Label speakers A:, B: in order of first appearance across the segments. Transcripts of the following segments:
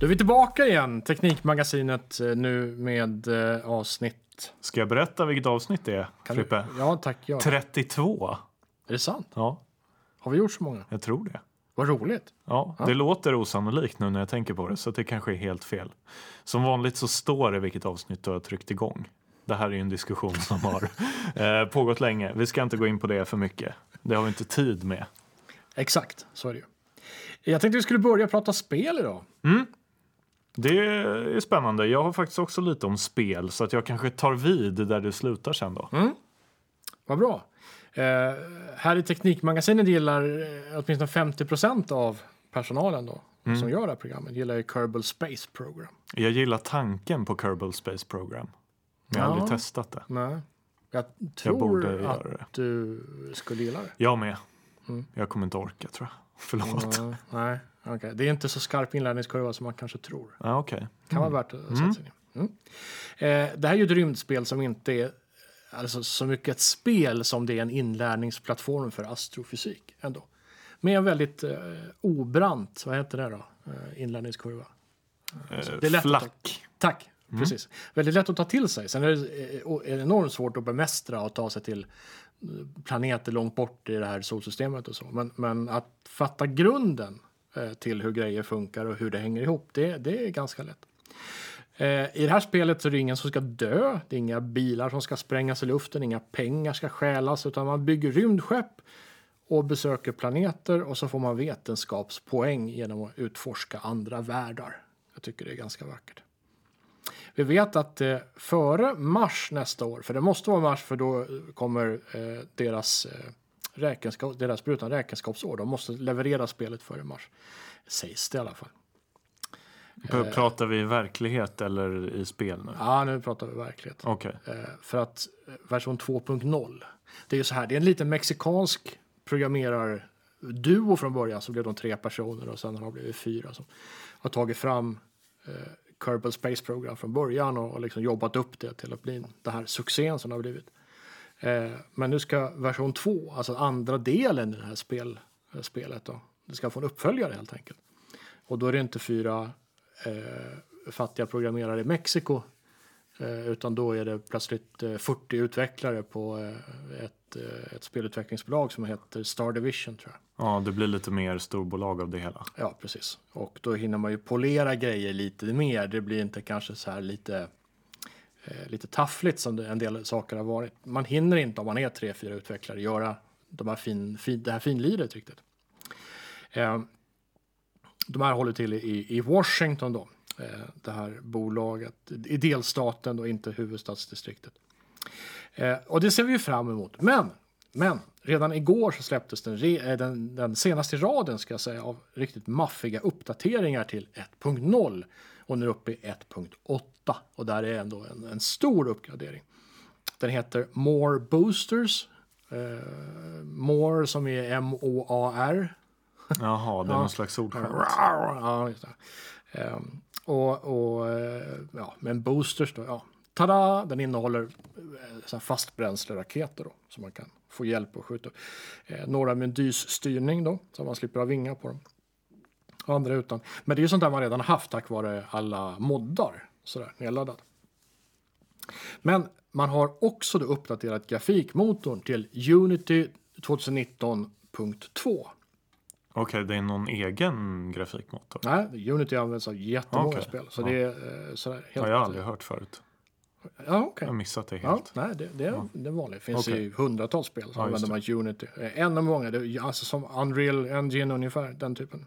A: Då är vi tillbaka igen, Teknikmagasinet eh, nu med eh, avsnitt...
B: Ska jag berätta vilket avsnitt det är,
A: Kan
B: Frippe?
A: Du... Ja, tack. Ja.
B: 32.
A: Är det sant?
B: Ja,
A: Har vi gjort så många?
B: jag tror det.
A: Vad roligt.
B: Ja, det låter osannolikt nu när jag tänker på det, så det kanske är helt fel. Som vanligt så står det vilket avsnitt du har tryckt igång. Det här är ju en diskussion som har eh, pågått länge. Vi ska inte gå in på det för mycket. Det har vi inte tid med.
A: Exakt, så är det ju. Jag tänkte vi skulle börja prata spel idag.
B: Det är spännande. Jag har faktiskt också lite om spel, så att jag kanske tar vid där du slutar sen då.
A: Vad bra. Eh, här i Teknikmagasinet gillar eh, åtminstone 50% av personalen då, som gör det här programmet, gillar ju Kerbal Space Program.
B: Jag gillar tanken på Kerbal Space Program. Men jag har
A: Ja.
B: aldrig testat det.
A: Nej. Jag tror
B: borde
A: att du skulle gilla det.
B: Jag med. Jag kommer inte orka tror jag. Förlåt.
A: Ja, nej, okej. Det är inte så skarp inlärningskurva som man kanske tror.
B: Ja, okej.
A: Kan vara värt att sätta sig in i. mm. eh, Det här är ju ett rymdspel som inte är alltså, så mycket ett spel som det är en inlärningsplattform för astrofysik ändå. Med en väldigt eh, obrant, vad heter det då, eh, inlärningskurva.
B: Eh,
A: det är lätt att
B: Flack.
A: Tack, precis. Väldigt lätt att ta till sig. Sen är det eh, enormt svårt att bemästra och ta sig till eh, planeter långt bort i det här solsystemet och så. Men, men att fatta grunden Eh, till hur grejer funkar och hur det hänger ihop, det, det är ganska lätt. Eh, I det här spelet så är det ingen som ska dö, det är inga bilar som ska sprängas i luften, inga pengar ska stjälas, utan man bygger rymdskepp och besöker planeter och så får man vetenskapspoäng genom att utforska andra världar. Jag tycker det är ganska vackert. Vi vet att eh, före mars nästa år, för det måste vara mars för då kommer eh, deras, eh, räkenskap, deras brutna räkenskapsår, de måste leverera spelet före mars. Sägs det i alla fall.
B: P- Pratar vi i verklighet eller i spel nu?
A: Ja, nu pratar vi verklighet.
B: Okej.
A: Eh, för att eh, version 2.0, det är ju så här, det är en liten mexikansk programmerarduo från början, så blev de tre personer och sen har de blivit fyra som har tagit fram eh, Kerbal Space Program från början och, och liksom jobbat upp det till att bli den här succén som det har blivit. Eh, men nu ska version 2, alltså andra delen i det här spel, eh, spelet, då, det ska få en uppföljare helt enkelt. Och då är det inte fyra eh, fattiga programmerare i Mexiko Eh, utan då är det plötsligt eh, 40 utvecklare på eh, ett, ett spelutvecklingsbolag som heter Star Division tror jag.
B: Ja, det blir lite mer storbolag av det hela.
A: Ja, precis. Och då hinner man ju polera grejer lite mer. Det blir inte kanske så här lite, Eh, lite taffligt som en del saker har varit. Man hinner inte om man är tre, fyra utvecklare göra de här fin, fin, det här finliret riktigt. Eh, de här håller till i, i Washington då, eh, det här bolaget, i delstaten och inte huvudstadsdistriktet. Och det ser vi ju fram emot. Men, men redan igår så släpptes den, den, den senaste i raden ska jag säga, av riktigt maffiga uppdateringar till 1.0 och nu uppe i 1.8 och där är ändå en, en stor uppgradering. Den heter More Boosters. Eh, more som är M-O-A-R.
B: Jaha, det är någon slags ordskämt.
A: Ja, just det. Ehm, och, och eh, ja, men boosters då, ja. Tada! Den innehåller eh, fastbränsleraketer då, så man kan få hjälp att skjuta. Eh, några med dysstyrning då, så man slipper ha vingar på dem. Och andra utan. Men det är ju sånt där man redan haft tack vare alla moddar sådär nedladdat. Men man har också då uppdaterat grafikmotorn till Unity 2019.2.
B: Okej, det är någon egen grafikmotor.
A: Nej, Unity används av jättemånga
B: Okej.
A: spel. Så
B: Ja.
A: det är eh, sådär helt...
B: Det har jag aldrig hört förut.
A: Ja,
B: Jag
A: okej.
B: har missat det
A: Ja,
B: helt.
A: nej, det, det, är, det är vanligt. Det finns
B: Okej.
A: i hundratals spel som
B: Ja,
A: använder man Unity. Eh, En av många, det, alltså som Unreal Engine ungefär, den typen.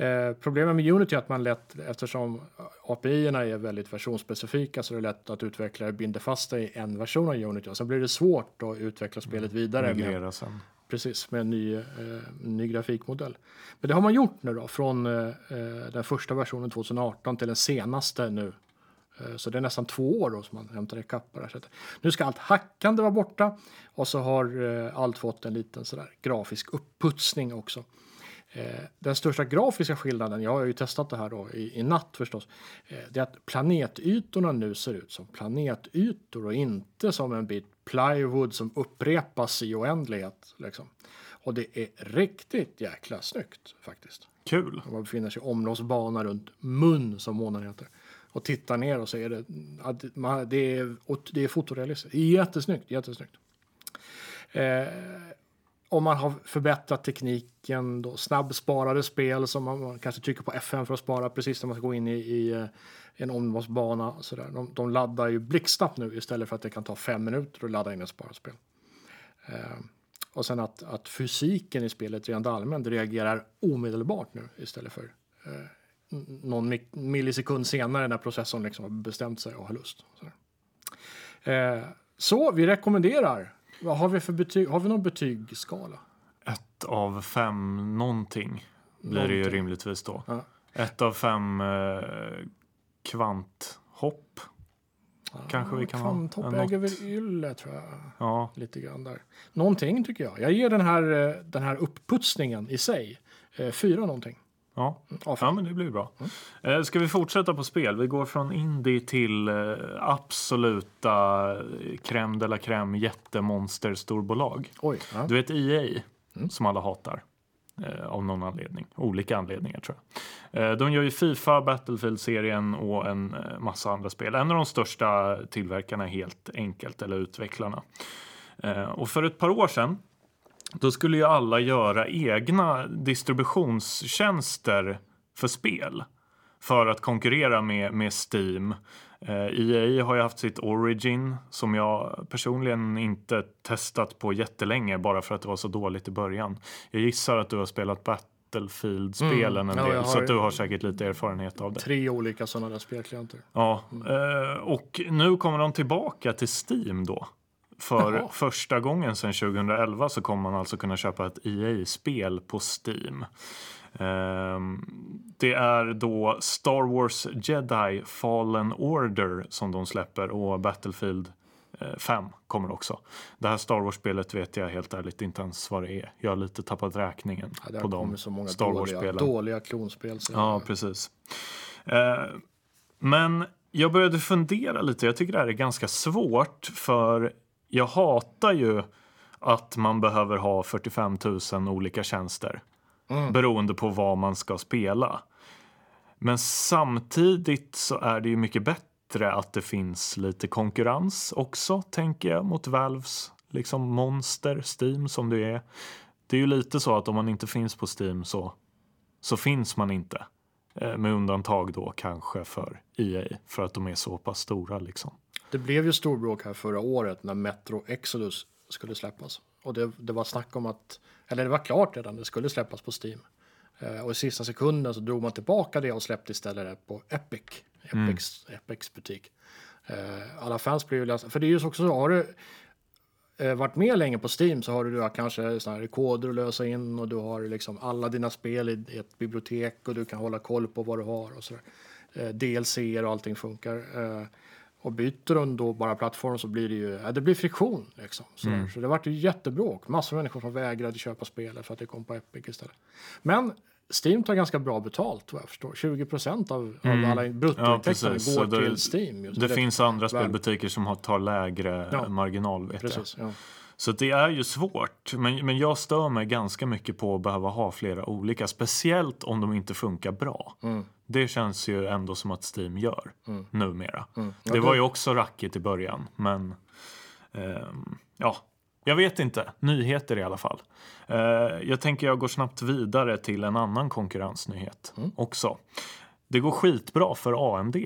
A: Eh, problemet med Unity är att man lätt, eftersom API-erna är väldigt versionsspecifika så är det lätt att utvecklare binder fast sig i en version av Unity. Och sen blir det svårt att utveckla spelet vidare med,
B: Migrera sen.
A: precis, med en ny, eh, ny grafikmodell. Men det har man gjort nu då, från eh, eh, den första versionen 2018 till den senaste nu. Eh, Så det är nästan två år då som man hämtar ikapp på det här sättet. Nu ska allt hackande vara borta och så har allt fått en liten sådär grafisk upputsning också. Eh, Den största grafiska skillnaden, jag har ju testat det här då i, i natt förstås, eh, det är att planetytorna nu ser ut som planetytor och inte som en bit plywood som upprepas i oändlighet. Liksom. Och det är riktigt jäkla snyggt faktiskt.
B: Kul.
A: Man befinner sig i omloppsbana runt mun, som månen heter. Och tittar ner och så är det, det är, det är fotorealistiskt. Jättesnyggt, jättesnyggt. Eh, om man har förbättrat tekniken, då, snabbsparade spel som man, man kanske trycker på F5 för att spara precis när man ska gå in i, i eh, en omloppsbana. Så där. De, de laddar ju blixtsnabbt nu istället för att det kan ta fem minuter att ladda in ett sparat spel. Eh, och sen att, att fysiken i spelet rent allmänt reagerar omedelbart nu istället för eh, någon millisekund senare när processorn liksom har bestämt sig och har lust. Eh, så vi rekommenderar. Vad har vi för betyg? Har vi någon betygsskala?
B: Ett av fem någonting blir det ju
A: Någonting.
B: rimligtvis då.
A: Ja.
B: Ett av fem eh, kvanthopp. Kanske vi kan ha
A: Kvanthopp äger väl ylle tror jag.
B: Ja,
A: Lite grann där. Någonting tycker jag. Jag ger den här, eh, den här uppputsningen i sig eh, fyra någonting.
B: Ja. Ja men det blir bra.
A: Mm.
B: Eh, ska vi fortsätta på spel? Vi går från indie till eh, absoluta eh, crème de la crème jättemonster-storbolag.
A: Oj. Ja.
B: Du vet EA,
A: Mm.
B: som alla hatar. Av någon anledning. Olika anledningar tror jag. De gör ju Fifa, Battlefield-serien och en massa andra spel. En av de största tillverkarna helt enkelt, eller utvecklarna. Och för ett par år sedan då skulle ju alla göra egna distributionstjänster för spel för att konkurrera med, med Steam. Eh, EA har ju haft sitt Origin som jag personligen inte testat på jättelänge bara för att det var så dåligt i början. Jag gissar att du har spelat Battlefield-spelen
A: Mm.
B: en
A: Ja,
B: del så du har säkert lite erfarenhet av det.
A: Tre olika sådana där spelklienter.
B: Ja, eh, och nu kommer de tillbaka till Steam då. För
A: Jaha.
B: första gången sedan 2011 så kommer man alltså kunna köpa ett EA-spel på Steam. Ehm, det är då Star Wars Jedi Fallen Order som de släpper och Battlefield eh, 5 kommer också. Det här Star Wars-spelet vet jag helt ärligt inte ens vad det är. Jag har lite tappat räkningen
A: Ja,
B: på de
A: så många
B: Star Wars-spelen.
A: dåliga klonspel.
B: Ja, precis. Eh, men jag började fundera lite. Jag tycker det här är ganska svårt för jag hatar ju att man behöver ha 45 000 olika tjänster
A: Mm.
B: beroende på vad man ska spela. Men samtidigt så är det ju mycket bättre att det finns lite konkurrens också, tänker jag, mot Valves liksom monster, Steam som det är. Det är ju lite så att om man inte finns på Steam så, så finns man inte. Eh, Med undantag då kanske för EA, för att de är så pass stora liksom.
A: Det blev ju storbråk här förra året när Metro Exodus skulle släppas. Och det, det var snack om att, eller det var klart redan, det skulle släppas på Steam. Eh, och i sista sekunden så drog man tillbaka det och släppte istället det på Epic, Epics, Epics butik. Eh, alla fans blev ju ledsna, för det är ju också så, har du eh, varit med länge på Steam så har du, du har kanske såna här koder att lösa in och du har liksom alla dina spel i i ett bibliotek och du kan hålla koll på vad du har och sådär. Eh, DLC och allting funkar. Och byter de då bara plattform så blir det ju, ja, det blir friktion liksom. Sådär. Så det vart ju jättebråk. Massor av människor som vägrade köpa spelet för att det kom på Epic istället. Men Steam tar ganska bra betalt vad jag förstår. 20 procent av, av alla bruttointäkterna
B: precis. Så
A: går
B: det-
A: till Steam. ju. Så
B: Det finns andra spelbutiker som har, tar lägre
A: Ja.
B: marginal vet jag.
A: Precis, ja.
B: Så det är ju svårt. Men, men jag stör mig ganska mycket på att behöva ha flera olika. Speciellt om de inte funkar bra.
A: Mm.
B: Det känns ju ändå som att Steam gör numera.
A: Mm. Ja,
B: Det var ju också rackigt i början. Men ehm, ja, jag vet inte. Nyheter i alla fall. Eh, jag tänker jag går snabbt vidare till en annan konkurrensnyhet
A: Mm.
B: också. Det går skitbra för AMD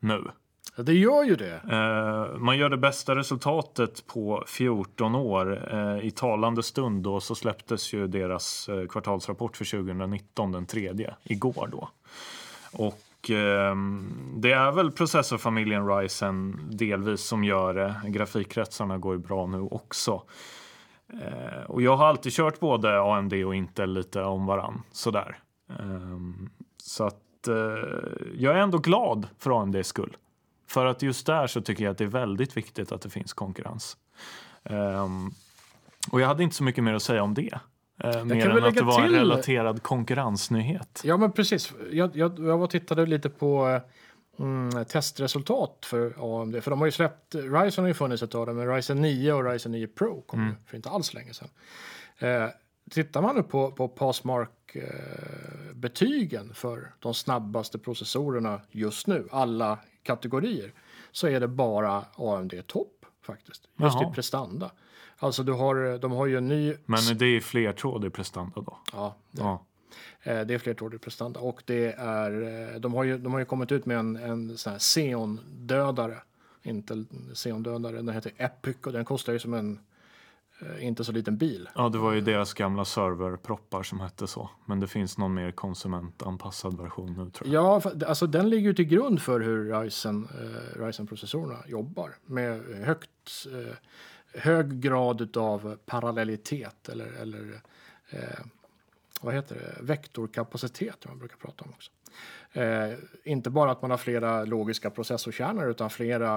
B: nu.
A: Ja, Det gör ju det.
B: Eh, man gör det bästa resultatet på 14 år. Eh, I talande stund då så släpptes ju deras eh, kvartalsrapport för 2019 den tredje, igår då. Och ehm, det är väl processorfamiljen Ryzen delvis som gör det. Grafikkretsarna går ju bra nu också. Eh, och jag har alltid kört både AMD och Intel lite om varann, sådär. Ehm, så att eh, jag är ändå glad för AMDs skull. För att just där så tycker jag att det är väldigt viktigt att det finns konkurrens. Ehm, och jag hade inte så mycket mer att säga om det. Uh, mer
A: kan
B: än att det var en
A: till-
B: relaterad konkurrensnyhet.
A: Ja, men precis. Jag, jag, jag var och tittade lite på mm, testresultat för AMD. För de har ju släppt, Ryzen har ju funnits ett tag, men Ryzen 9 och Ryzen 9 Pro kom ju för inte alls länge sedan. Eh, tittar man nu på, på Passmark-betygen för de snabbaste processorerna just nu, alla kategorier, så är det bara AMD topp faktiskt. Just
B: Jaha.
A: i prestanda. Alltså du har, de har ju en ny...
B: Men det är flertrådig prestanda då?
A: Ja, det,
B: Ja.
A: eh, det är flertrådig prestanda. Och det är, eh, de, har ju, de har ju kommit ut med en, en sån här Xeon-dödare. Intel Xeon-dödare. Den heter Epic och den kostar ju som en eh, inte så liten bil.
B: ja, det var ju deras gamla serverproppar som hette så. Men det finns någon mer konsumentanpassad version nu tror jag.
A: Ja, för- alltså den ligger ju till grund för hur Ryzen, eh, Ryzen-processorerna jobbar. Med högt, eh, hög grad av parallellitet eller, eller eh, vad heter det? vektorkapacitet, man brukar prata om också. Eh, inte bara att man har flera logiska processorkärnor utan flera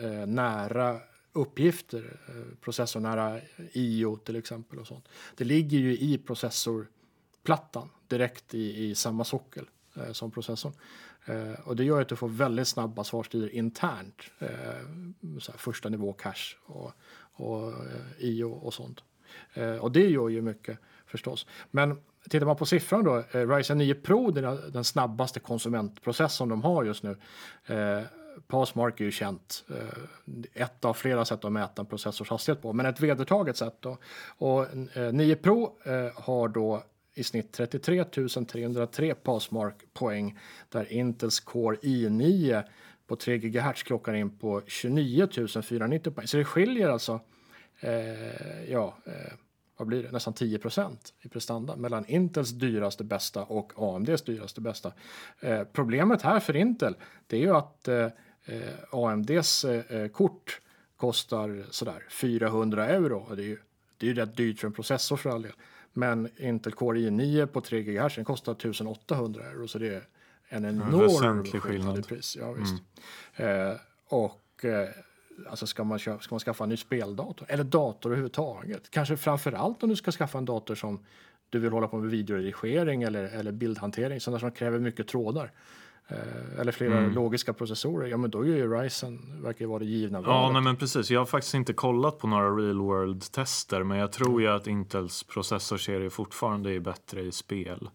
A: eh, nära uppgifter, eh, processornära IO till exempel och sånt. Det ligger ju i processorplattan direkt i, i samma sockel eh, som processorn. Eh, och det gör att du får väldigt snabba svarstider internt. Eh, så här första nivå cache och, och eh, IO och sånt. Eh, och det gör ju mycket förstås. Men tittar man på siffran då, eh, Ryzen 9 Pro, den, är den snabbaste konsumentprocessorn de har just nu. Eh, Passmark är ju känt. Eh, ett av flera sätt att mäta en processors hastighet på, men ett vedertaget sätt. Då. Och eh, 9 Pro eh, har då i snitt 33 303 Passmark-poäng där Intels Core i9 på 3 GHz klockar in på 29 490 poäng. Så det skiljer alltså eh, ja, eh, vad blir det? nästan 10% i prestanda mellan Intels dyraste bästa och AMDs dyraste bästa. Eh, problemet här för Intel det är ju att eh, AMDs eh, kort kostar sådär 400 euro. Det är ju det är ju rätt dyrt för en processor för all del. Men Intel Core i9 på 3 GHz den kostar 1800 euro så det är en enorm
B: väsentlig
A: skillnad i pris. Ja, visst. Eh, och eh, alltså ska man, köpa, ska man skaffa en ny speldator eller dator överhuvudtaget? Kanske framför allt om du ska skaffa en dator som du vill hålla på med videoredigering eller, eller bildhantering, sådana som kräver mycket trådar. Eh, eller flera
B: Mm.
A: logiska processorer, ja men då är ju Ryzen, verkar ju vara det givna
B: Ja,
A: valet.
B: nej, men precis. Jag har faktiskt inte kollat på några real world tester, men jag tror ju att Intels processorserie fortfarande är bättre i spel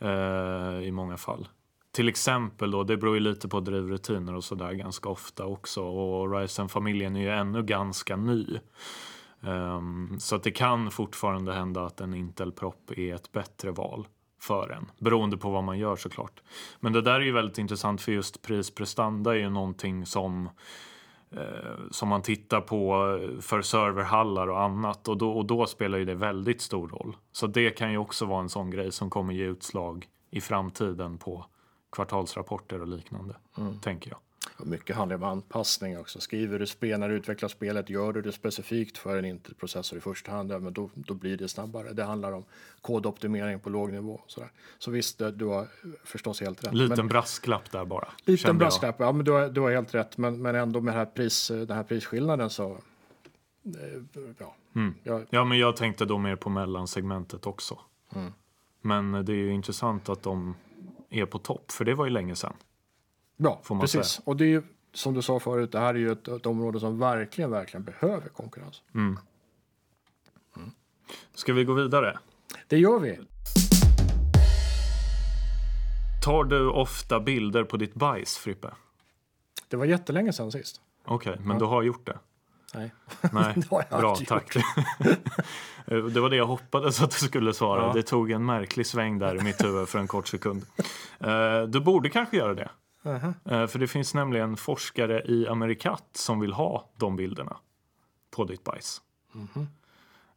B: eh, i många fall. Till exempel då, det beror ju lite på drivrutiner och sådär ganska ofta också och Ryzen-familjen är ju ännu ganska ny. Ehm, så att det kan fortfarande hända att en Intel-propp är ett bättre val för en, beroende på vad man gör såklart. Men det där är ju väldigt intressant för just pris-prestanda är ju någonting som eh, som man tittar på för serverhallar och annat och då, och då spelar ju det väldigt stor roll. Så det kan ju också vara en sån grej som kommer ge utslag i framtiden på kvartalsrapporter och liknande, tänker jag.
A: Och mycket handlar om anpassning också. Skriver du spel när du utvecklar spelet, gör du det specifikt för en Intel-processor i första hand, men då, då blir det snabbare. Det handlar om kodoptimering på låg nivå. Sådär. Så visst, du har förstås helt rätt.
B: Liten
A: men,
B: brasklapp där bara.
A: liten
B: jag.
A: brasklapp, ja men du har, du har helt rätt. Men, men ändå med den här, pris, den här prisskillnaden så... eh, Ja,
B: Mm.
A: Ja,
B: men jag tänkte då mer på mellansegmentet också.
A: Mm.
B: Men det är ju intressant att de är på topp, för det var ju länge sedan.
A: Ja
B: man
A: precis.
B: säga.
A: Och det är ju, som du sa förut, det här är ju ett, ett område som verkligen, verkligen behöver konkurrens.
B: Ska vi gå vidare?
A: Det gör vi.
B: Tar du ofta bilder på ditt bajs, Frippe?
A: Det var jättelänge sedan sist.
B: Okej, men du har gjort det?
A: Nej.
B: Nej, bra, tack. det var det jag hoppades att du skulle svara.
A: Ja.
B: Det tog en märklig sväng där i mitt huvud för en kort sekund. Eh, Du borde kanske göra det. Eh, För det finns nämligen forskare i Amerikat som vill ha de bilderna på ditt bajs.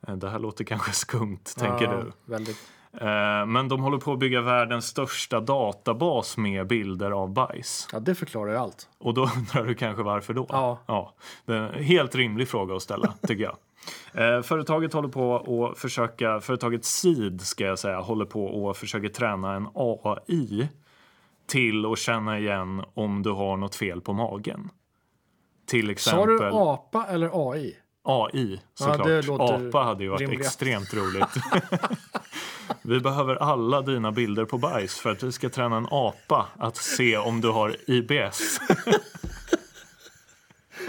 B: Eh, Det här låter kanske skumt, tänker.
A: Ja,
B: du.
A: Väldigt.
B: Eh, Men de håller på att bygga världens största databas med bilder av bajs.
A: Ja, det förklarar ju allt.
B: Och då undrar du kanske varför då?
A: Ja.
B: ja det är en helt rimlig fråga att ställa, tycker jag. Eh, företaget håller på att försöka, företaget Seed ska jag säga, håller på och försöker träna en AI till att känna igen om du har något fel på magen. Till
A: Sa
B: exempel
A: du apa eller AI?
B: AI såklart.
A: låter
B: Apa hade ju varit
A: rimligare.
B: extremt roligt. vi behöver alla dina bilder på bajs för att vi ska träna en apa att se om du har IBS.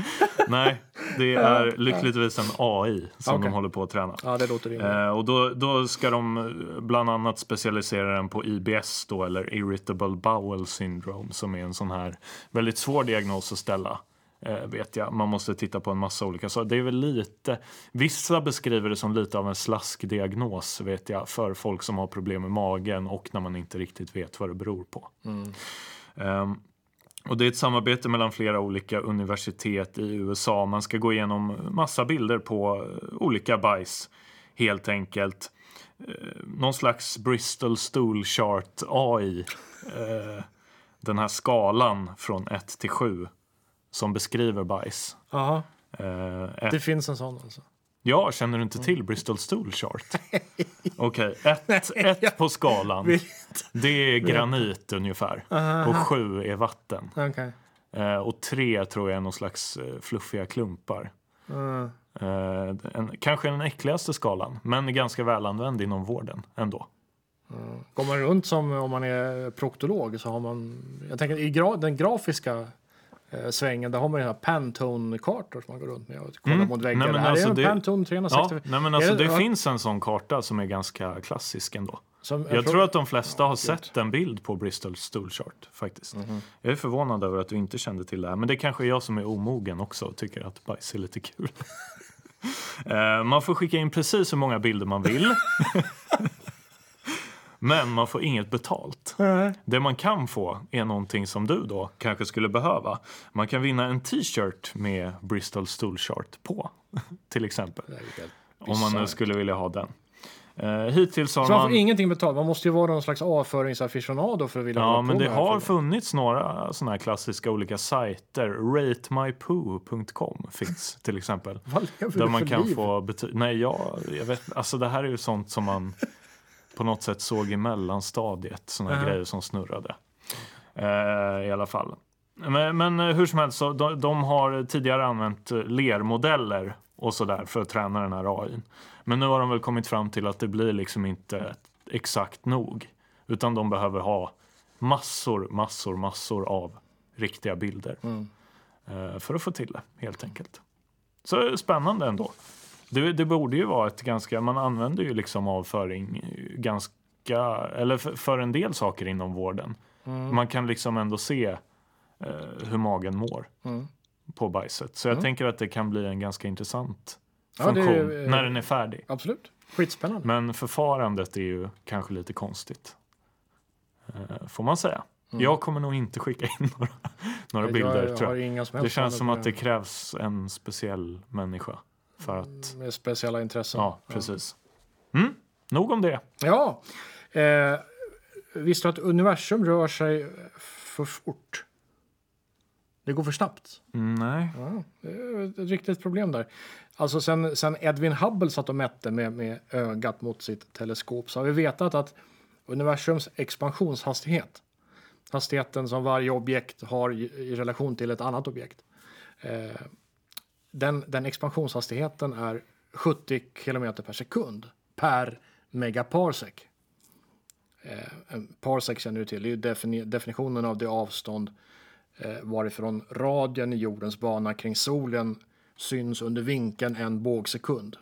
B: Nej, det är lyckligtvis en AI som
A: Okej.
B: de håller på att träna.
A: Ja, det låter rimligt.
B: Eh, och då, då ska de eh, bland annat specialisera den på IBS då, eller Irritable Bowel Syndrome som är en sån här väldigt svår diagnos att ställa. Eh, vet jag. Man måste titta på en massa olika saker. Det är väl lite, vissa beskriver det som lite av en slaskdiagnos vet jag för folk som har problem med magen och när man inte riktigt vet vad det beror på. Ehm, och det är ett samarbete mellan flera olika universitet i USA. Man ska gå igenom massa bilder på eh, olika bajs helt enkelt. Eh, någon slags Bristol Stool Chart AI. Eh, den här skalan från 1 till 7 som beskriver bajs. Ett,
A: det finns en sån alltså.
B: Ja, känner du inte till Bristol Stool Chart? Okej, ett, ett på skalan. Det är granit ungefär. Och sju är vatten. Eh, och tre tror jag är någon slags eh, fluffiga klumpar.
A: Mm.
B: Eh, en, kanske den äckligaste skalan, men ganska välanvänd inom vården ändå.
A: Går man runt som om man är proktolog så har man, jag tänker i gra, den grafiska svängen, där har man ju här Pantone-kartor som man går runt med och kollar
B: Mm.
A: mot väggar.
B: Nej, men
A: det här
B: alltså
A: är en
B: det-
A: Pantone 360.
B: Ja, nej, men alltså, det
A: ja,
B: finns en sån karta som är ganska klassisk ändå.
A: som-
B: Jag
A: frå-
B: tror att de flesta har sett en bild på Bristol Stool Chart faktiskt.
A: Mhm.
B: Jag är förvånad över att du inte kände till det här, men det kanske är jag som är omogen också och tycker att bajs är lite kul. Eh, man får skicka in precis hur många bilder man vill. men man får inget betalt.
A: Nej.
B: Det man kan få är någonting som du då kanske skulle behöva. Man kan vinna en t-shirt med Bristol Stool Chart på, till exempel. Om man nu skulle vilja ha den. Eh, hittills har
A: Så man
B: man...
A: får ingenting betalt. Man måste ju vara någon slags avföringsaficionado för att vilja
B: Ja, men det har funnits några sådana här klassiska olika sajter. Ratemypoo.com finns till exempel.
A: Vad lever
B: Där
A: du
B: man
A: för
B: kan
A: liv?
B: få betyg. Nej, jag, jag vet Alltså det här är ju sånt som man på något sätt såg i mellanstadiet. Såna här
A: Ja.
B: grejer som snurrade. Eh, I alla fall. Men, men eh, hur som helst, så de, de har tidigare använt eh, lermodeller och sådär för att träna den här AI. Men nu har de väl kommit fram till att det blir liksom inte exakt nog. Utan de behöver ha massor, massor, massor av riktiga bilder.
A: Mm.
B: eh, För att få till det, helt enkelt. Så spännande ändå. Det, det borde ju vara ett ganska, man använder ju liksom avföring ganska, eller för, för en del saker inom vården.
A: Mm.
B: Man kan liksom ändå se eh, hur magen mår
A: Mm.
B: på bajset. Så jag
A: Mm.
B: tänker att det kan bli en ganska intressant
A: Ja,
B: funktion
A: är, eh,
B: när den är färdig.
A: Absolut. Skitspännande.
B: Men förfarandet är ju kanske lite konstigt. Eh, får man säga.
A: Mm.
B: Jag kommer nog inte skicka in några, några
A: jag,
B: bilder.
A: jag
B: tror jag.
A: inga som
B: Det känns som att det krävs en speciell människa för att...
A: Med speciella intressen.
B: Ja, precis. Mm, nog om det.
A: Ja. Eh, visste du att universum rör sig för fort? Det går för snabbt.
B: Mm, nej.
A: Ja, det är ett riktigt problem där. Alltså sen, sen Edwin Hubble satt och mätte med, med ögat mot sitt teleskop så har vi vetat att universums expansionshastighet, hastigheten som varje objekt har i, i relation till ett annat objekt, eh, den, den expansionshastigheten är 70 kilometer per sekund per megaparsec. Eh, parsec känner du till, det är defini- definitionen av det avstånd eh, varifrån radien i jordens bana kring solen syns under vinkeln en bågsekund.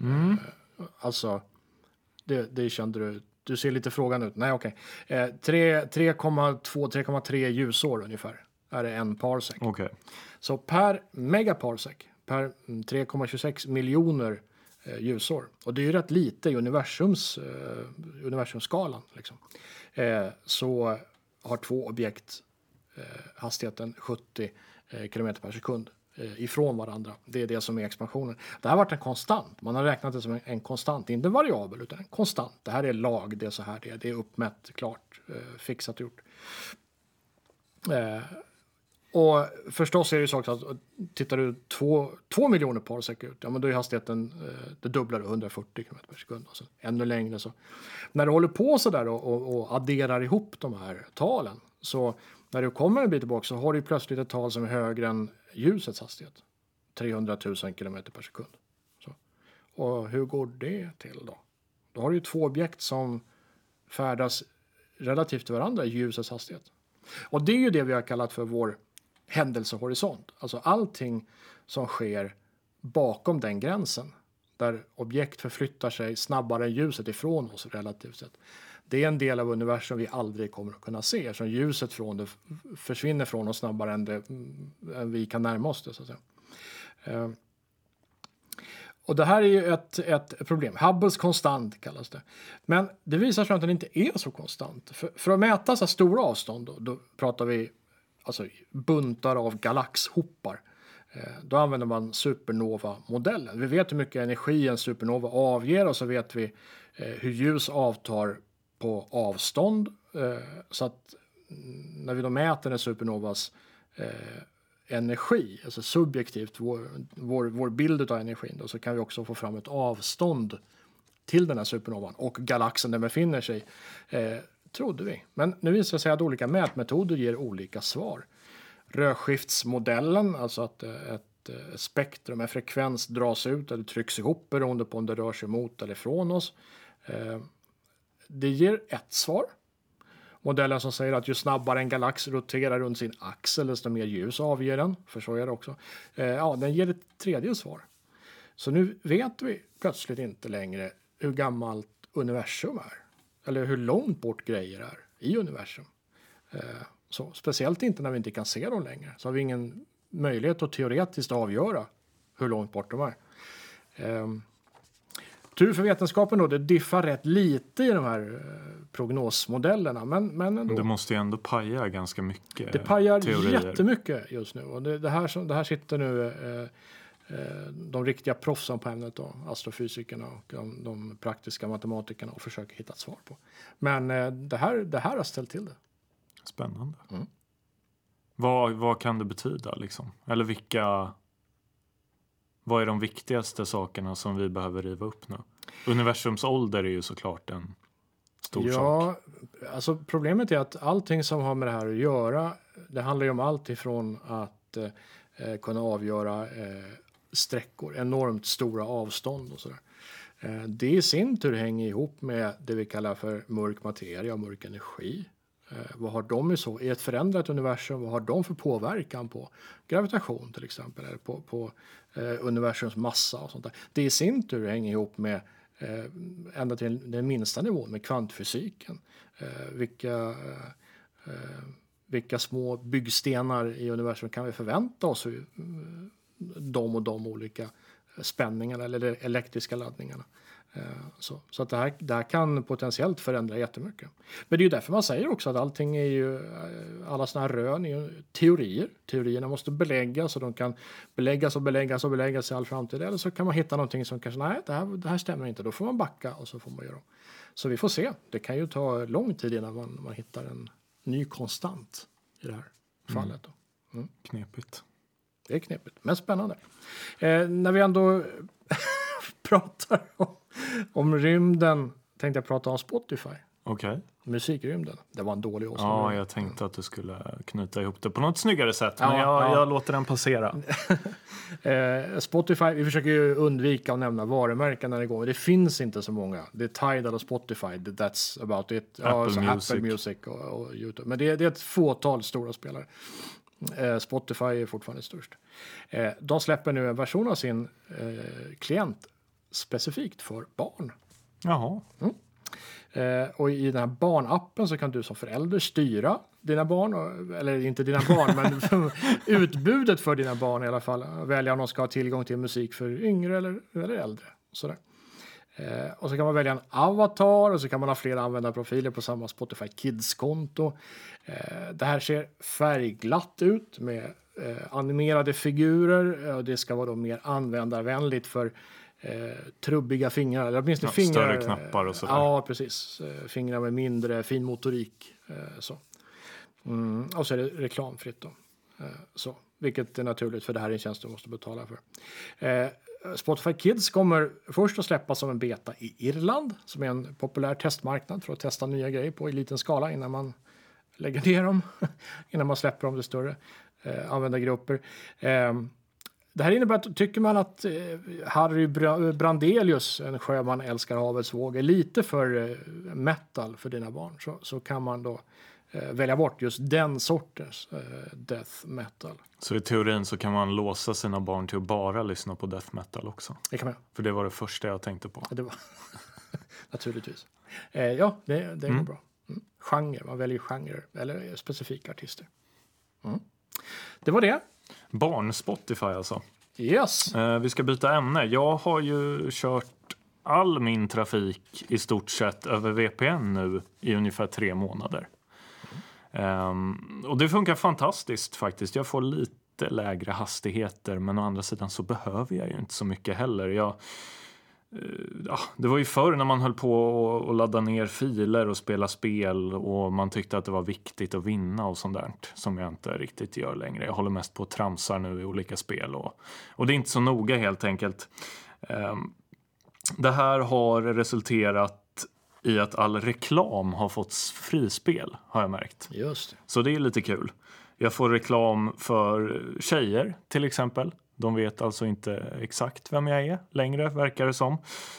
B: Mm.
A: Alltså, det, det kände du. Du ser lite frågan ut. Nej, okej. Eh, tre- 3,2-3,3 ljusår ungefär är det en parsec.
B: Okej.
A: Så per megaparsec, per mm, 3,26 miljoner eh, ljusår. Och det är ju rätt lite i universums, eh, universumskalan. Liksom. Eh, så har två objekt eh, hastigheten 70 eh, km per sekund eh, ifrån varandra. Det är det som är expansionen. Det här har varit en konstant. Man har räknat det som en, en konstant, inte en variabel utan en konstant. Det här är lag, det är så här det är. Det är uppmätt, klart, eh, fixat gjort. Eh, och förstås är det ju så också att tittar du två, två miljoner parsec ut, ja men då är hastigheten eh, det dubblar 140 km per sekund. Alltså ännu längre så. När du håller på så där och, och, och adderar ihop de här talen så när du kommer en bit tillbaka så har du plötsligt ett tal som är högre än ljusets hastighet. 300 000 km per sekund. Så. Och hur går det till då? Då har du ju två objekt som färdas relativt till varandra i ljusets hastighet. Och det är ju det vi har kallat för vår händelsehorisont. Alltså allting som sker bakom den gränsen där objekt förflyttar sig snabbare än ljuset ifrån oss relativt sett. Det är en del av universum vi aldrig kommer att kunna se eftersom ljuset från det försvinner från oss snabbare än, det, mm, än vi kan närma oss det. Så att säga. Eh, och det här är ju ett, ett problem. Hubbles konstant kallas det. Men det visar sig att den inte är så konstant. För, för att mäta så stora avstånd då, då pratar vi alltså buntar av galaxhopar. Eh, då använder man supernova-modellen. Vi vet hur mycket energi en supernova avger och så vet vi eh, hur ljus avtar på avstånd. Eh, så att mm, när vi då mäter en supernovas energi, alltså subjektivt, vår, vår, vår bild av energin, då, så kan vi också få fram ett avstånd till den här supernovan och galaxen den befinner sig eh, trodde vi. Men nu visar det sig att olika mätmetoder ger olika svar. Rödskiftsmodellen, alltså att eh, ett eh, spektrum en frekvens dras ut eller trycks ihop beroende på om det rör sig mot eller från oss. Eh, det ger ett svar. Modellen som säger att ju snabbare en galax roterar runt sin axel desto mer ljus avger den. För så är det också. Ja, den ger ett tredje svar. Så nu vet vi plötsligt inte längre hur gammalt universum är. Eller hur långt bort grejer är i universum. Så, speciellt inte när vi inte kan se dem längre. Så har vi ingen möjlighet att teoretiskt avgöra hur långt bort de är. Ehm, tur för vetenskapen då, det diffar rätt lite i de här eh, prognosmodellerna. Men, men ändå.
B: Det måste ju ändå paja ganska mycket.
A: Det pajar teorier. jättemycket just nu. Och det, det, här, det här sitter nu eh, eh, de riktiga proffsen på ämnet, då, astrofysikerna och de, de, praktiska matematikerna och försöker hitta ett svar på. Men eh, det, här, det här har ställt till det.
B: Spännande. Mm. Vad, vad kan det betyda liksom? Eller vilka... Vad är de viktigaste sakerna som vi behöver riva upp nu? Universums ålder är ju såklart en stor
A: ja,
B: sak.
A: Alltså problemet är att allting som har med det här att göra, det handlar ju om allt ifrån att eh, kunna avgöra eh, sträckor, enormt stora avstånd och sådär. Eh, det i sin tur hänger ihop med det vi kallar för mörk materia och mörk energi. Eh, vad har de i så? I ett förändrat universum, vad har de för påverkan på gravitation till exempel, eller på, på eh, universums massa och sånt där. Det i sin tur hänger ihop med eh, ända till den minsta nivån med kvantfysiken. Eh, vilka, eh, vilka små byggstenar i universum kan vi förvänta oss? Eh, de och de olika spänningarna eller elektriska laddningarna. Eh, så, så att det, här, det här kan potentiellt förändra jättemycket. Men det är ju därför man säger också att allting är ju, eh, alla sådana här rön är ju teorier. Teorierna måste beläggas och de kan beläggas och beläggas och beläggas i all framtid. Eller så kan man hitta någonting som kanske, nej det här, det här stämmer inte, då får man backa och så får man göra om. Så vi får se. Det kan ju ta lång tid innan man, man hittar en ny konstant i det här fallet.
B: Mm. Mm. Knepigt.
A: Det är knepigt, men spännande. Eh, när vi ändå pratar om om rymden tänkte jag prata om Spotify.
B: Okej. Okay.
A: Musikrymden. Det var en dålig åsikt.
B: Ja, jag tänkte att du skulle knyta ihop det på något snyggare sätt. Men jag, ja. jag låter den passera.
A: eh, Spotify, vi försöker ju undvika att nämna varumärken när det går. Det finns inte så många. Det är Tidal och Spotify. That's about it.
B: Apple, ja, Music.
A: Apple Music och, och Youtube. Men det det är ett fåtal stora spelare. Eh, Spotify är fortfarande störst. Eh, de släpper nu en version av sin eh, klient specifikt för barn.
B: Jaha. Mm.
A: Eh, och i den här barnappen så kan du som förälder styra dina barn, eller inte dina barn, men utbudet för dina barn i alla fall. Välja om de ska ha tillgång till musik för yngre eller, eller äldre. Sådär. Eh, och så kan man välja en avatar och så kan man ha flera användarprofiler på samma Spotify Kids-konto. Eh, det här ser färgglatt ut med eh, animerade figurer. och det ska vara då mer användarvänligt för eh, trubbiga fingrar. Eller åtminstone ja, fingrar.
B: Större knappar och sådär.
A: Ja, precis. Eh, fingrar med mindre fin motorik. Eh, så. Mm, och så är det reklamfritt då. Eh, så. Vilket är naturligt för det här är en tjänst du måste betala för. Eh, Spotify Kids kommer först att släppas som en beta i Irland som är en populär testmarknad för att testa nya grejer på i liten skala innan man lägger ner dem. innan man släpper dem till större eh, användargrupper. Eh, det här innebär att tycker man att eh, Harry Brandelius, en sjöman älskar havets vågor, lite för eh, metal för dina barn så, så kan man då eh, välja bort just den sortens eh, death metal.
B: Så i teorin så kan man låsa sina barn till att bara lyssna på death metal också?
A: Det kan man.
B: För det var det första jag tänkte på.
A: Det var naturligtvis. Eh, ja, det, det går
B: Mm.
A: bra. Mm. Genre, man väljer genre eller specifika artister. Mm. Det var det.
B: Barn Spotify alltså.
A: Yes.
B: Eh, vi ska byta ämne. Jag har ju kört all min trafik i stort sett över VPN nu i ungefär tre månader. Um, och det funkar fantastiskt faktiskt. Jag får lite lägre hastigheter men å andra sidan så behöver jag ju inte så mycket heller. Jag, ja, det var ju förr när man höll på att- ladda ner filer och spela spel och man tyckte att det var viktigt att vinna och sånt där som jag inte riktigt gör längre. Jag håller mest på och tramsar nu i olika spel och, och det är inte så noga helt enkelt. Ehm, det här har resulterat i att all reklam har fått frispel har jag märkt.
A: Just det.
B: Så det är lite kul. Jag får reklam för tjejer till exempel. De vet alltså inte exakt vem jag är längre, verkar det som.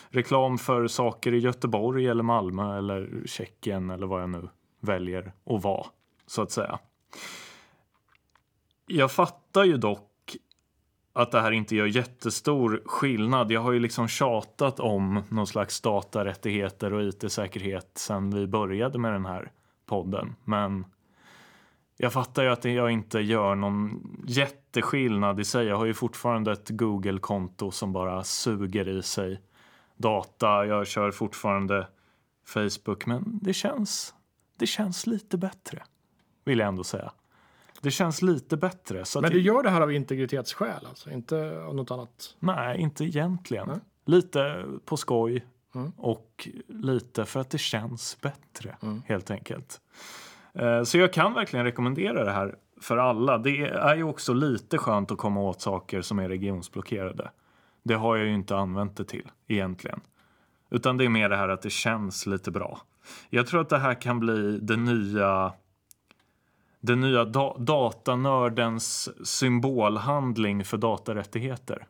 B: Reklam för saker i Göteborg eller Malmö eller Tjeckien eller vad jag nu väljer att vara, så att säga. Jag fattar ju dock att det här inte gör jättestor skillnad. Jag har ju liksom tjatat om någon slags datarättigheter och it-säkerhet sedan vi började med den här podden. Men jag fattar ju att jag inte gör någon jätteskillnad i sig. Jag har ju fortfarande ett Google-konto som bara suger i sig data. Jag kör fortfarande Facebook, men det känns, det känns lite bättre, vill jag ändå säga. Det känns lite bättre.
A: Men du gör det här av integritetsskäl, alltså? Inte av något annat?
B: Nej, inte egentligen.
A: Nej.
B: Lite på skoj
A: Mm.
B: och lite för att det känns bättre,
A: Mm.
B: helt enkelt. Eh, Så jag kan verkligen rekommendera det här för alla. Det är ju också lite skönt att komma åt saker som är regionsblockerade. Det har jag ju inte använt det till egentligen. Utan det är mer det här att det känns lite bra. Jag tror att det här kan bli det nya den nya da datanördens symbolhandling för datarättigheter.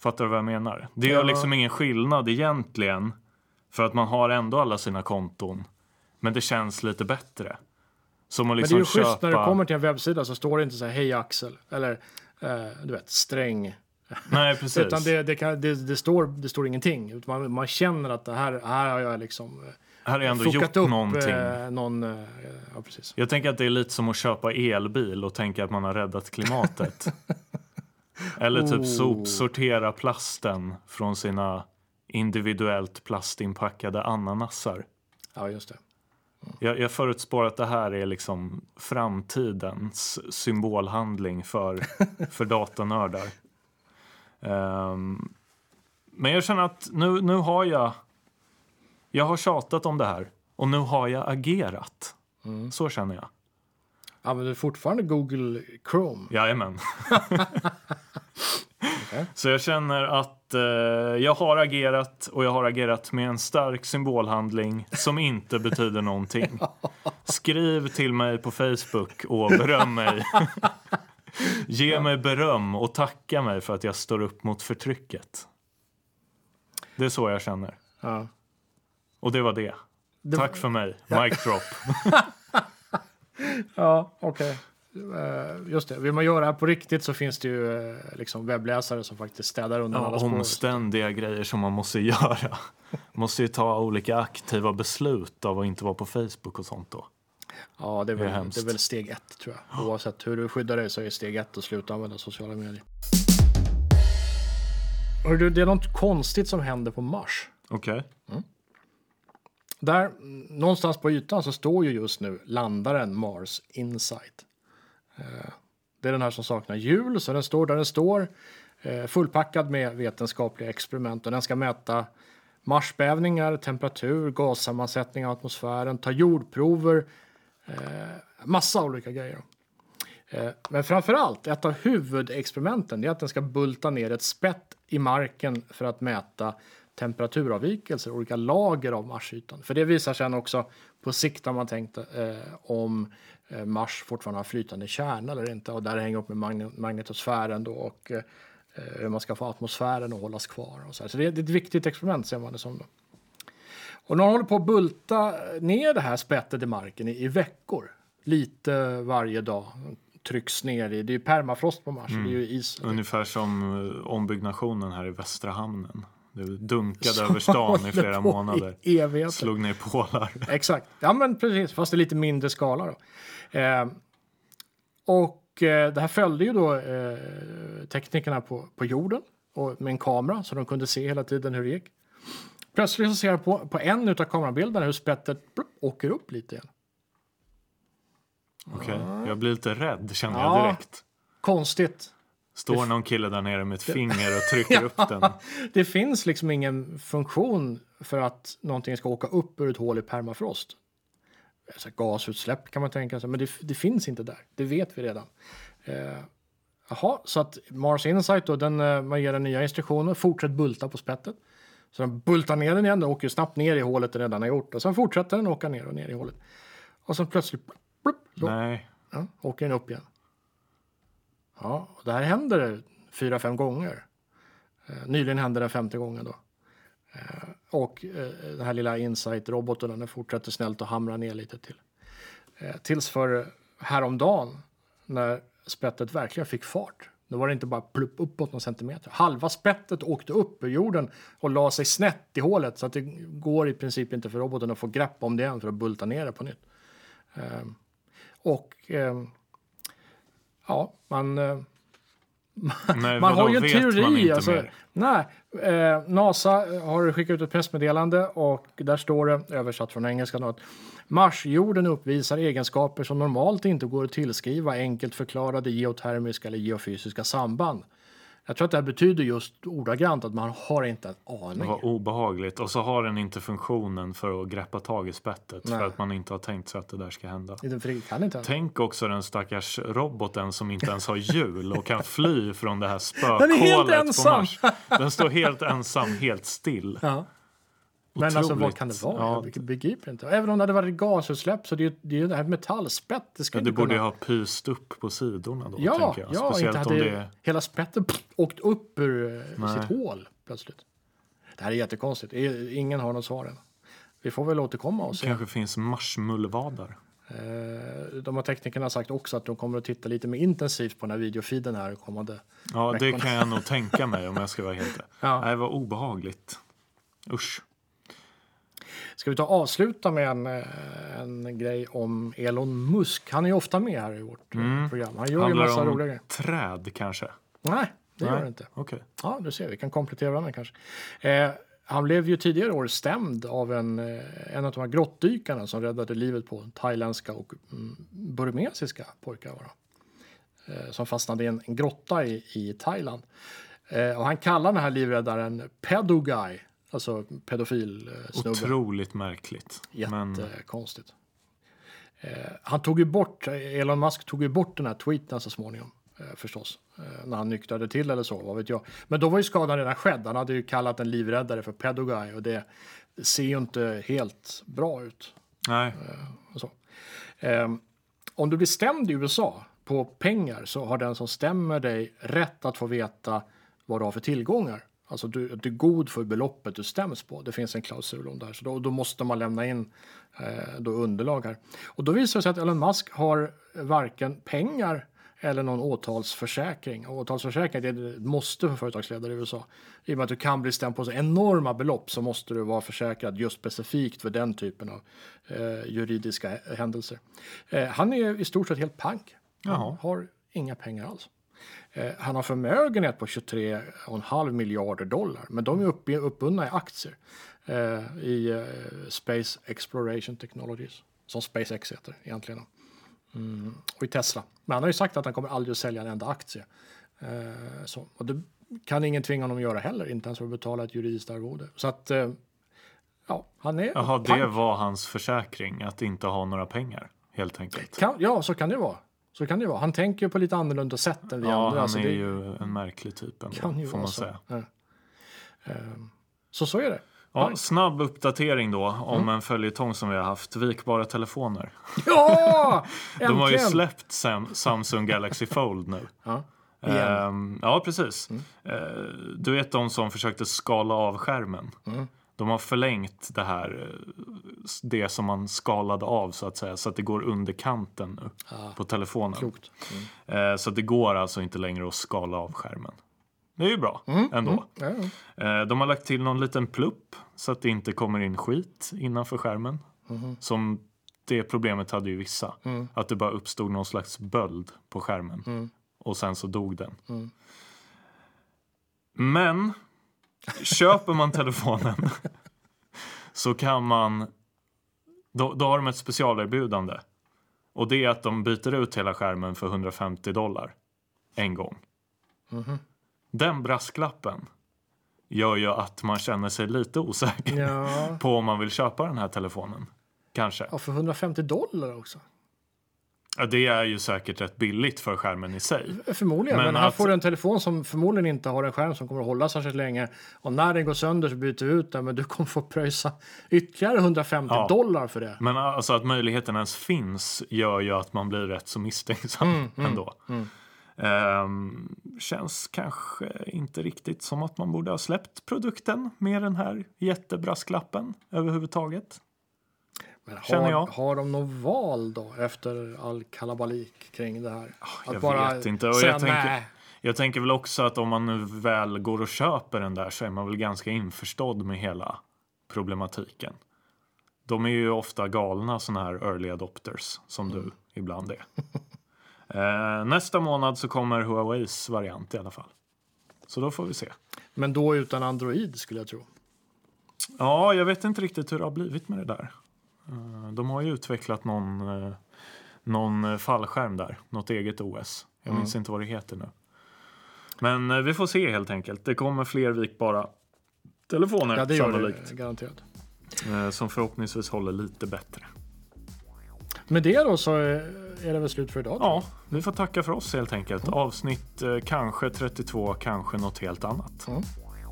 B: Fattar du vad jag menar? Det gör liksom ingen skillnad egentligen. För att man har ändå alla sina konton. Men det känns lite bättre. Som att
A: Men det är
B: liksom
A: ju schysst
B: köpa...
A: när du kommer till en webbsida så står det inte så här hej Axel eller eh, du vet sträng.
B: Nej, precis.
A: Utan det, det, kan, det, det, står, det står ingenting. Man, man känner att det här, här har jag liksom
B: Här har jag ändå gjort
A: upp
B: någonting.
A: eh, någon... Eh, ja, precis.
B: Jag tänker att det är lite som att köpa elbil och tänka att man har räddat klimatet. Eller typ
A: Oh.
B: sopsortera plasten från sina individuellt plastinpackade ananasar.
A: Ja, just det.
B: Jag, jag förutspår att det här är liksom framtidens symbolhandling för, för datanördar. Ehm, men jag känner att nu, nu har jag... Jag har tjatat om det här och nu har jag agerat.
A: Mm.
B: Så känner jag.
A: Använder du fortfarande Google Chrome?
B: Jajamän.
A: Okej.
B: Så jag känner att eh, jag har agerat och jag har agerat med en stark symbolhandling som inte betyder någonting. Skriv till mig på Facebook och beröm mig. Ge mig beröm och tacka mig för att jag står upp mot förtrycket. Det är så jag känner.
A: Ja.
B: Och det var det.
A: Det-
B: Tack för mig. Mic drop.
A: Ja, okej. Eh, just det. Vill man göra det här på riktigt så finns det ju eh, liksom webbläsare som faktiskt städar undan alla
B: Ja,
A: spår.
B: omständiga grejer som man måste göra. Måste ju ta olika aktiva beslut av att inte vara på Facebook och sånt då.
A: Ja, det är,
B: Det är
A: väl, det är väl steg ett tror jag. Oavsett hur du skyddar dig så är steg ett att sluta använda sociala medier. Hör du, det är något konstigt som händer på Mars.
B: Okej.
A: Där, mm, någonstans på ytan så står ju just nu landaren Mars Insight. Eh, det är den här som saknar hjul, så den står där den står. Eh, fullpackad med vetenskapliga experiment och den ska mäta marsbävningar, temperatur, gassammansättning av atmosfären, ta jordprover, eh, massa olika grejer. Men framför allt, ett av huvudexperimenten är att den ska bulta ner ett spett i marken för att mäta temperaturavvikelser, olika lager av Marsytan. För det visar sen också på sikt har man tänkt eh, om eh, Mars fortfarande har flytande kärna eller inte. Och där hänger upp med magne- magnetosfären då och eh, hur man ska få atmosfären att hållas kvar. Och så här. så det är ett viktigt experiment ser man det som. Då. Och de håller på att bulta ner det här spettet i marken i, i veckor. Lite varje dag. Trycks ner i, det är ju permafrost på Mars, det är ju is.
B: Ungefär som eh, ombyggnationen här i Västra hamnen. Det dunkade över stan i flera månader.
A: I evigheter.
B: Slog ner pålar.
A: Exakt, ja men precis, fast i lite mindre skala då. Eh, och eh, det här följde ju då eh, teknikerna på, på jorden och med en kamera så de kunde se hela tiden hur det gick. Plötsligt så ser jag på, på en av kamerabilderna hur spettet plupp, åker upp lite igen.
B: Okej, jag blir lite rädd känner
A: Ja.
B: jag direkt.
A: Konstigt.
B: Står någon kille där nere med ett finger och trycker upp den.
A: Det finns liksom ingen funktion för att någonting ska åka upp ur ett hål i permafrost. Alltså gasutsläpp kan man tänka sig, men det, det finns inte där. Det vet vi redan. Eh, Jaha, så att Mars Insight då, den, eh, man ger den nya instruktioner, fortsätt bulta på spettet. Så den bultar ner den igen, den åker ju snabbt ner i hålet den redan har gjort. Och sen fortsätter den åka ner och ner i hålet. Och sen plötsligt plupp, så
B: Nej,
A: Ja, åker den upp igen. Ja, och det här händer fyra, fem gånger. Eh, nyligen hände det femte gången då. Eh, och eh, den här lilla Insight-roboten den fortsätter snällt att hamra ner lite till. Tills för häromdagen när spettet verkligen fick fart. Då var det inte bara plupp uppåt någon centimeter. Halva spettet åkte upp ur jorden och la sig snett i hålet så att det går i princip inte för roboten att få grepp om det igen för att bulta ner det på nytt. Och ja, man, eh,
B: Nej
A: man har ju en
B: man
A: teori. Alltså,
B: mer?
A: nej, eh, NASA har skickat ut ett pressmeddelande och där står det, översatt från engelska, att Marsjorden uppvisar egenskaper som normalt inte går att tillskriva enkelt förklarade geotermiska eller geofysiska samband. Jag tror att det här betyder just ordagrant att man har inte en
B: Det
A: aning.
B: var obehagligt. Och så har den inte funktionen för att greppa tag i spettet.
A: Nej.
B: För att man inte har tänkt sig att det där ska hända.
A: Det.
B: Tänk också den stackars roboten som inte ens har hjul och kan fly från det här spökhålet på. Mars. Den står helt ensam, helt still.
A: Ja. Men alltså vad kan det vara?
B: Ja.
A: Jag begriper inte. Även om det hade varit gasutsläpp så det är det, är det här metallspett. Det ska
B: Ja, det borde
A: kunna...
B: ha pyst upp på sidorna då,
A: Ja,
B: jag.
A: ja
B: Speciellt
A: inte hade
B: det
A: hela spettet åkt upp ur eh,
B: Nej.
A: sitt hål plötsligt. Det här är jättekonstigt. Det Ingen har något svar än. Vi får väl återkomma och se.
B: kanske finns marsmullvadar.
A: Eh, De har teknikerna sagt också att de kommer att titta lite mer intensivt på den här videofeeden här kommande.
B: Ja, det
A: Veckorna.
B: kan jag nog tänka mig om jag ska vara helt.
A: Ja.
B: Nej, vad obehagligt. Usch.
A: Ska vi ta avsluta med en, eh, en grej om Elon Musk? Han är ju ofta med här i vårt eh, program. Han gör ju
B: Handlar
A: massa
B: det
A: roliga grejer.
B: träd kanske?
A: Nej, det gör
B: Nej.
A: det inte.
B: Okej.
A: Ja, du ser, vi kan komplettera varandra kanske. Eh, han blev ju tidigare år stämd av en, eh, en av de här grottdykarna som räddade livet på thailändska och mm, burmesiska pojkar. Var det. eh, som fastnade i en, en grotta i, i Thailand. Eh, och han kallar den här livräddaren pedoguy, alltså pedofil eh, snubbe.
B: Otroligt märkligt. Men
A: Jättekonstigt. Eh, han tog ju bort, Elon Musk tog ju bort den här tweeten så småningom. Eh, förstås. Eh, när han nyktrade till eller så, vad vet jag. Men då var ju skadan redan skedd. Han hade ju kallat en livräddare för pedoguy och det ser ju inte helt bra ut.
B: nej.
A: Ehm, om du blir stämd i USA på pengar så har den som stämmer dig rätt att få veta vad du har för tillgångar. Alltså du, du är god för beloppet du stäms på. Det finns en klausul om det här. Så då, då måste man lämna in eh, då underlag här. Och då visar det sig att Elon Musk har varken pengar eller någon åtalsförsäkring. Och åtalsförsäkring det är ett måste för företagsledare i USA. I och med att du kan bli stämd på så enorma belopp så måste du vara försäkrad just specifikt för den typen av eh, juridiska händelser. Eh, han är i stort sett helt pank. Han
B: Jaha.
A: har inga pengar alls. Eh, han har förmögenhet på 23,5 miljarder dollar, men de är upp, uppbundna i aktier eh, i eh, Space Exploration Technologies, som SpaceX heter egentligen. Mm, och i Tesla. Men han har ju sagt att han kommer aldrig att sälja en enda aktie. Eh, så. Och det kan ingen tvinga honom att göra heller, inte ens för att betala ett juridiskt arvode. Så att, ja, han är
B: Jaha, det var hans försäkring, att inte ha några pengar, helt enkelt.
A: Kan, ja, så kan det vara. Så kan det vara. Han tänker på lite annorlunda sätt än vi
B: Ja,
A: andra.
B: han
A: alltså
B: är
A: det
B: ju en märklig typ ändå,
A: kan ju
B: får man
A: så.
B: säga.
A: Ja. Ehm, Så så är det.
B: Ja, snabb uppdatering då om
A: Mm.
B: en följetong som vi har haft, vikbara telefoner.
A: Ja!
B: De har ju släppt Sam Samsung Galaxy Fold nu.
A: Ja. Mm.
B: Ehm, ja, precis. Eh, du vet de som försökte skala av skärmen. De har förlängt det här, eh, det som man skalade av så att säga, så att det går under kanten nu
A: Ah,
B: på telefonen.
A: Mm.
B: Eh, så att det går alltså inte längre att skala av skärmen. Det är ju bra ändå.
A: Ja, ja.
B: Eh, de har lagt till någon liten plupp så att det inte kommer in skit innanför skärmen. Som det problemet hade ju vissa. Att det bara uppstod någon slags böld på skärmen. Och sen så dog den. Men köper man telefonen så kan man... Då, då har de ett specialerbjudande. Och det är att de byter ut hela skärmen för 150 dollar. En gång. Den brasklappen gör ju att man känner sig lite osäker
A: Ja.
B: på om man vill köpa den här telefonen. Kanske.
A: ja, för 150 dollar också.
B: Ja, det är ju säkert rätt billigt för skärmen i sig.
A: Förmodligen, men,
B: Men
A: här
B: att-
A: får du en telefon som förmodligen inte har en skärm som kommer att hålla särskilt länge. Och när den går sönder så byter du ut den, men du kommer få pröjsa ytterligare 150
B: Ja.
A: dollar för det.
B: Men alltså att möjligheten ens finns gör ju att man blir rätt så misstänksam ändå. Ehm, känns kanske inte riktigt som att man borde ha släppt produkten med den här jättebrasklappen överhuvudtaget.
A: Men
B: Känner
A: har,
B: jag.
A: har de något val då efter all kalabalik kring det här?
B: jag vet inte, och
A: säga
B: jag tänker-
A: nej.
B: Jag tänker väl också att om man nu väl går och köper den där så är man väl ganska införstådd med hela problematiken. De är ju ofta galna såna här early adopters som du ibland är. eh, nästa månad så kommer Huaweis variant i alla fall. Så då får vi se.
A: Men då utan Android skulle jag tro.
B: Ja, jag vet inte riktigt hur det har blivit med det där. Eh, de har ju utvecklat någon, eh, någon eh, fallskärm där, något eget OS. Jag minns inte vad det heter nu. Men vi får se helt enkelt. Det kommer fler vikbara telefoner
A: Ja, det gör
B: sannolikt.
A: det garanterat.
B: Som förhoppningsvis håller lite bättre.
A: Med det då så är det väl slut för idag.
B: Ja, vi får tacka för oss helt enkelt. Avsnitt eh, kanske 32, kanske något helt annat.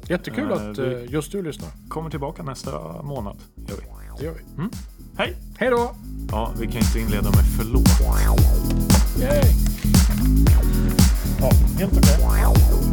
A: Jättekul
B: Eh,
A: att
B: vi-
A: just du lyssnar.
B: Kommer tillbaka nästa månad. Gör vi.
A: Det gör vi.
B: Hej!
A: Hej då!
B: Ja, vi kan inte inleda med förlåt.
A: Yay!
B: Ja, helt okej.